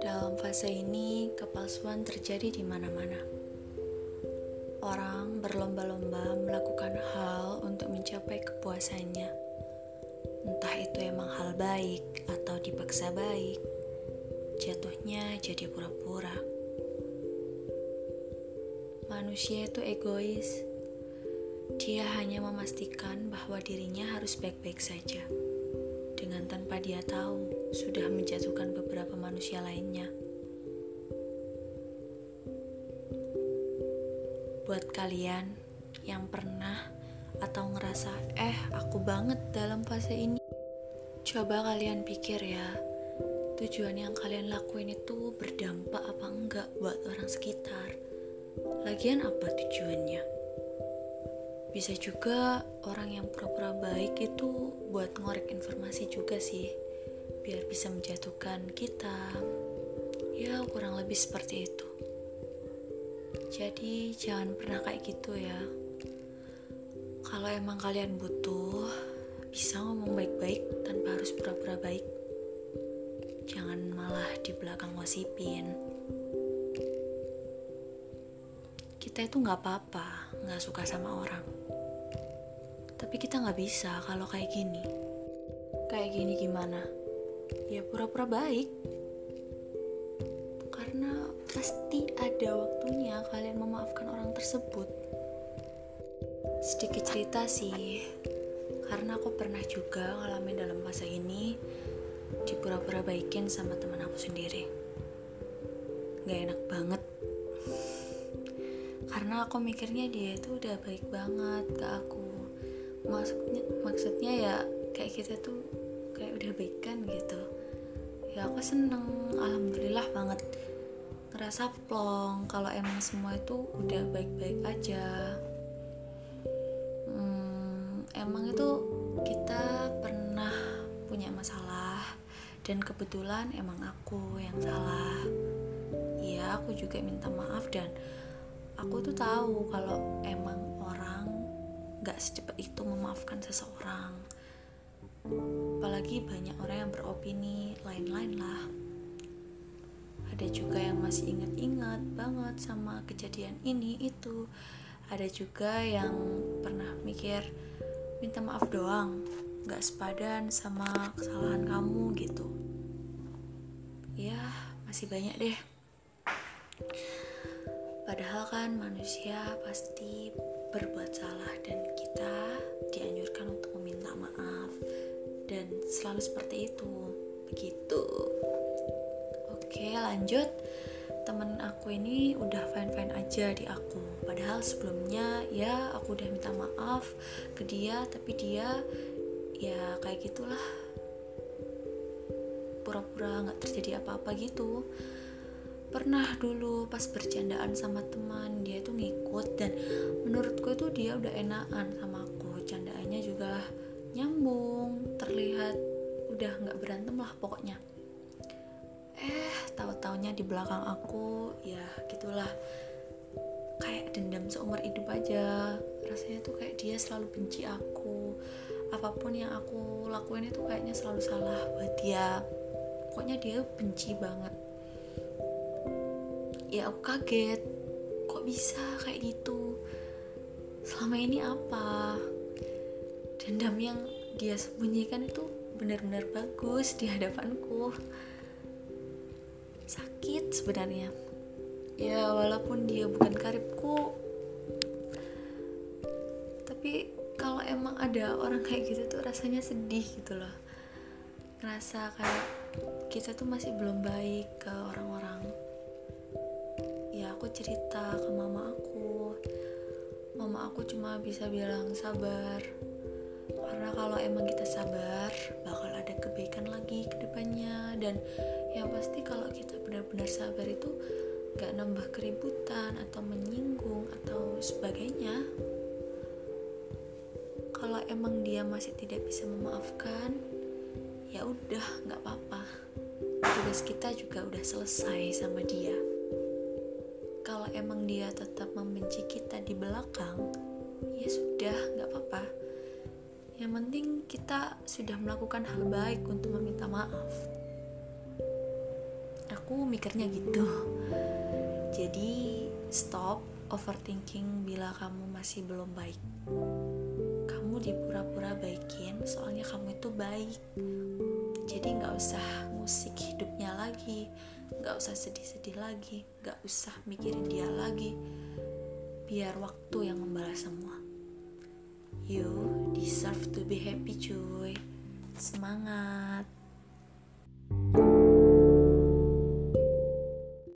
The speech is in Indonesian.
Dalam fase ini, kepalsuan terjadi di mana-mana. Orang berlomba-lomba melakukan hal untuk mencapai kepuasannya. Entah itu emang hal baik atau dipaksa baik, jatuhnya jadi pura-pura. Manusia itu egois. Dia hanya memastikan bahwa dirinya harus baik-baik saja dengan tanpa dia tahu sudah menjatuhkan beberapa manusia lainnya. Buat kalian yang pernah atau ngerasa, eh aku banget dalam fase ini, coba kalian pikir ya, tujuan yang kalian lakuin itu berdampak apa enggak buat orang sekitar. Lagian apa tujuannya? Bisa juga orang yang pura-pura baik itu buat ngorek informasi juga sih biar bisa menjatuhkan kita. Ya kurang lebih seperti itu. Jadi jangan pernah kayak gitu ya. Kalau emang kalian butuh bisa ngomong baik-baik tanpa harus pura-pura baik. Jangan malah di belakang ngosipin kita itu nggak apa-apa nggak suka sama orang tapi kita nggak bisa kalau kayak gini. Kayak gini gimana? Ya pura-pura baik. Karena pasti ada waktunya kalian memaafkan orang tersebut. Sedikit cerita sih, karena aku pernah juga ngalamin dalam masa ini dipura-pura baikin sama teman aku sendiri. Gak enak banget karena aku mikirnya dia itu udah baik banget ke aku. Maksudnya maksudnya ya kayak kita tuh kayak udah baikan gitu. Ya aku seneng alhamdulillah banget. Ngerasa plong kalau emang semua itu udah baik-baik aja. Hmm, emang itu kita pernah punya masalah dan kebetulan emang aku yang salah. Iya aku juga minta maaf dan aku tuh tahu kalau emang gak secepat itu memaafkan seseorang. Apalagi banyak orang yang beropini lain-lain lah. Ada juga yang masih ingat-ingat banget sama kejadian ini itu. Ada juga yang pernah mikir minta maaf doang gak sepadan sama kesalahan kamu gitu. Ya masih banyak deh padahal kan manusia pasti berbuat salah dan kita dianjurkan untuk meminta maaf dan selalu seperti itu. Begitu. Oke lanjut. Temen aku ini udah fine fine aja di aku. Padahal sebelumnya ya aku udah minta maaf ke dia tapi dia ya kayak gitulah. Pura-pura nggak terjadi apa-apa gitu pernah dulu pas bercandaan sama teman dia tuh ngikut dan menurutku itu dia udah enakan sama aku. Candaannya juga nyambung terlihat udah nggak berantem lah pokoknya. Eh tahu taunya di belakang aku ya gitulah. Kayak dendam seumur hidup aja. Rasanya tuh kayak dia selalu benci aku. Apa pun yang aku lakuin itu kayaknya selalu salah buat dia. Pokoknya dia benci banget ya aku kaget. Kok bisa kayak gitu? Selama ini apa? Dendam yang dia sembunyikan itu benar-benar bagus di hadapanku. Sakit sebenarnya. Ya walaupun dia bukan karibku. Tapi kalau emang ada orang kayak gitu tuh rasanya sedih gitu loh. Ngerasa kayak kita tuh masih belum baik ke orang-orang aku cerita ke mama aku. Mama aku cuma bisa bilang sabar. Karena kalau emang kita sabar bakal ada kebaikan lagi ke depannya. Dan yang pasti kalau kita benar-benar sabar itu gak nambah keributan atau menyinggung atau sebagainya. Kalau emang dia masih tidak bisa memaafkan ya udah nggak apa-apa. Tugas kita juga udah selesai sama dia emang dia tetap membenci kita di belakang ya sudah nggak apa-apa. Yang penting kita sudah melakukan hal baik untuk meminta maaf. Aku mikirnya gitu. Jadi stop overthinking bila kamu masih belum baik. Kamu dipura-pura baikin soalnya kamu itu baik. Jadi nggak usah musik hidupnya lagi nggak usah sedih-sedih lagi nggak usah mikirin dia lagi. Biar waktu yang membalas semua. You deserve to be happy cuy. Semangat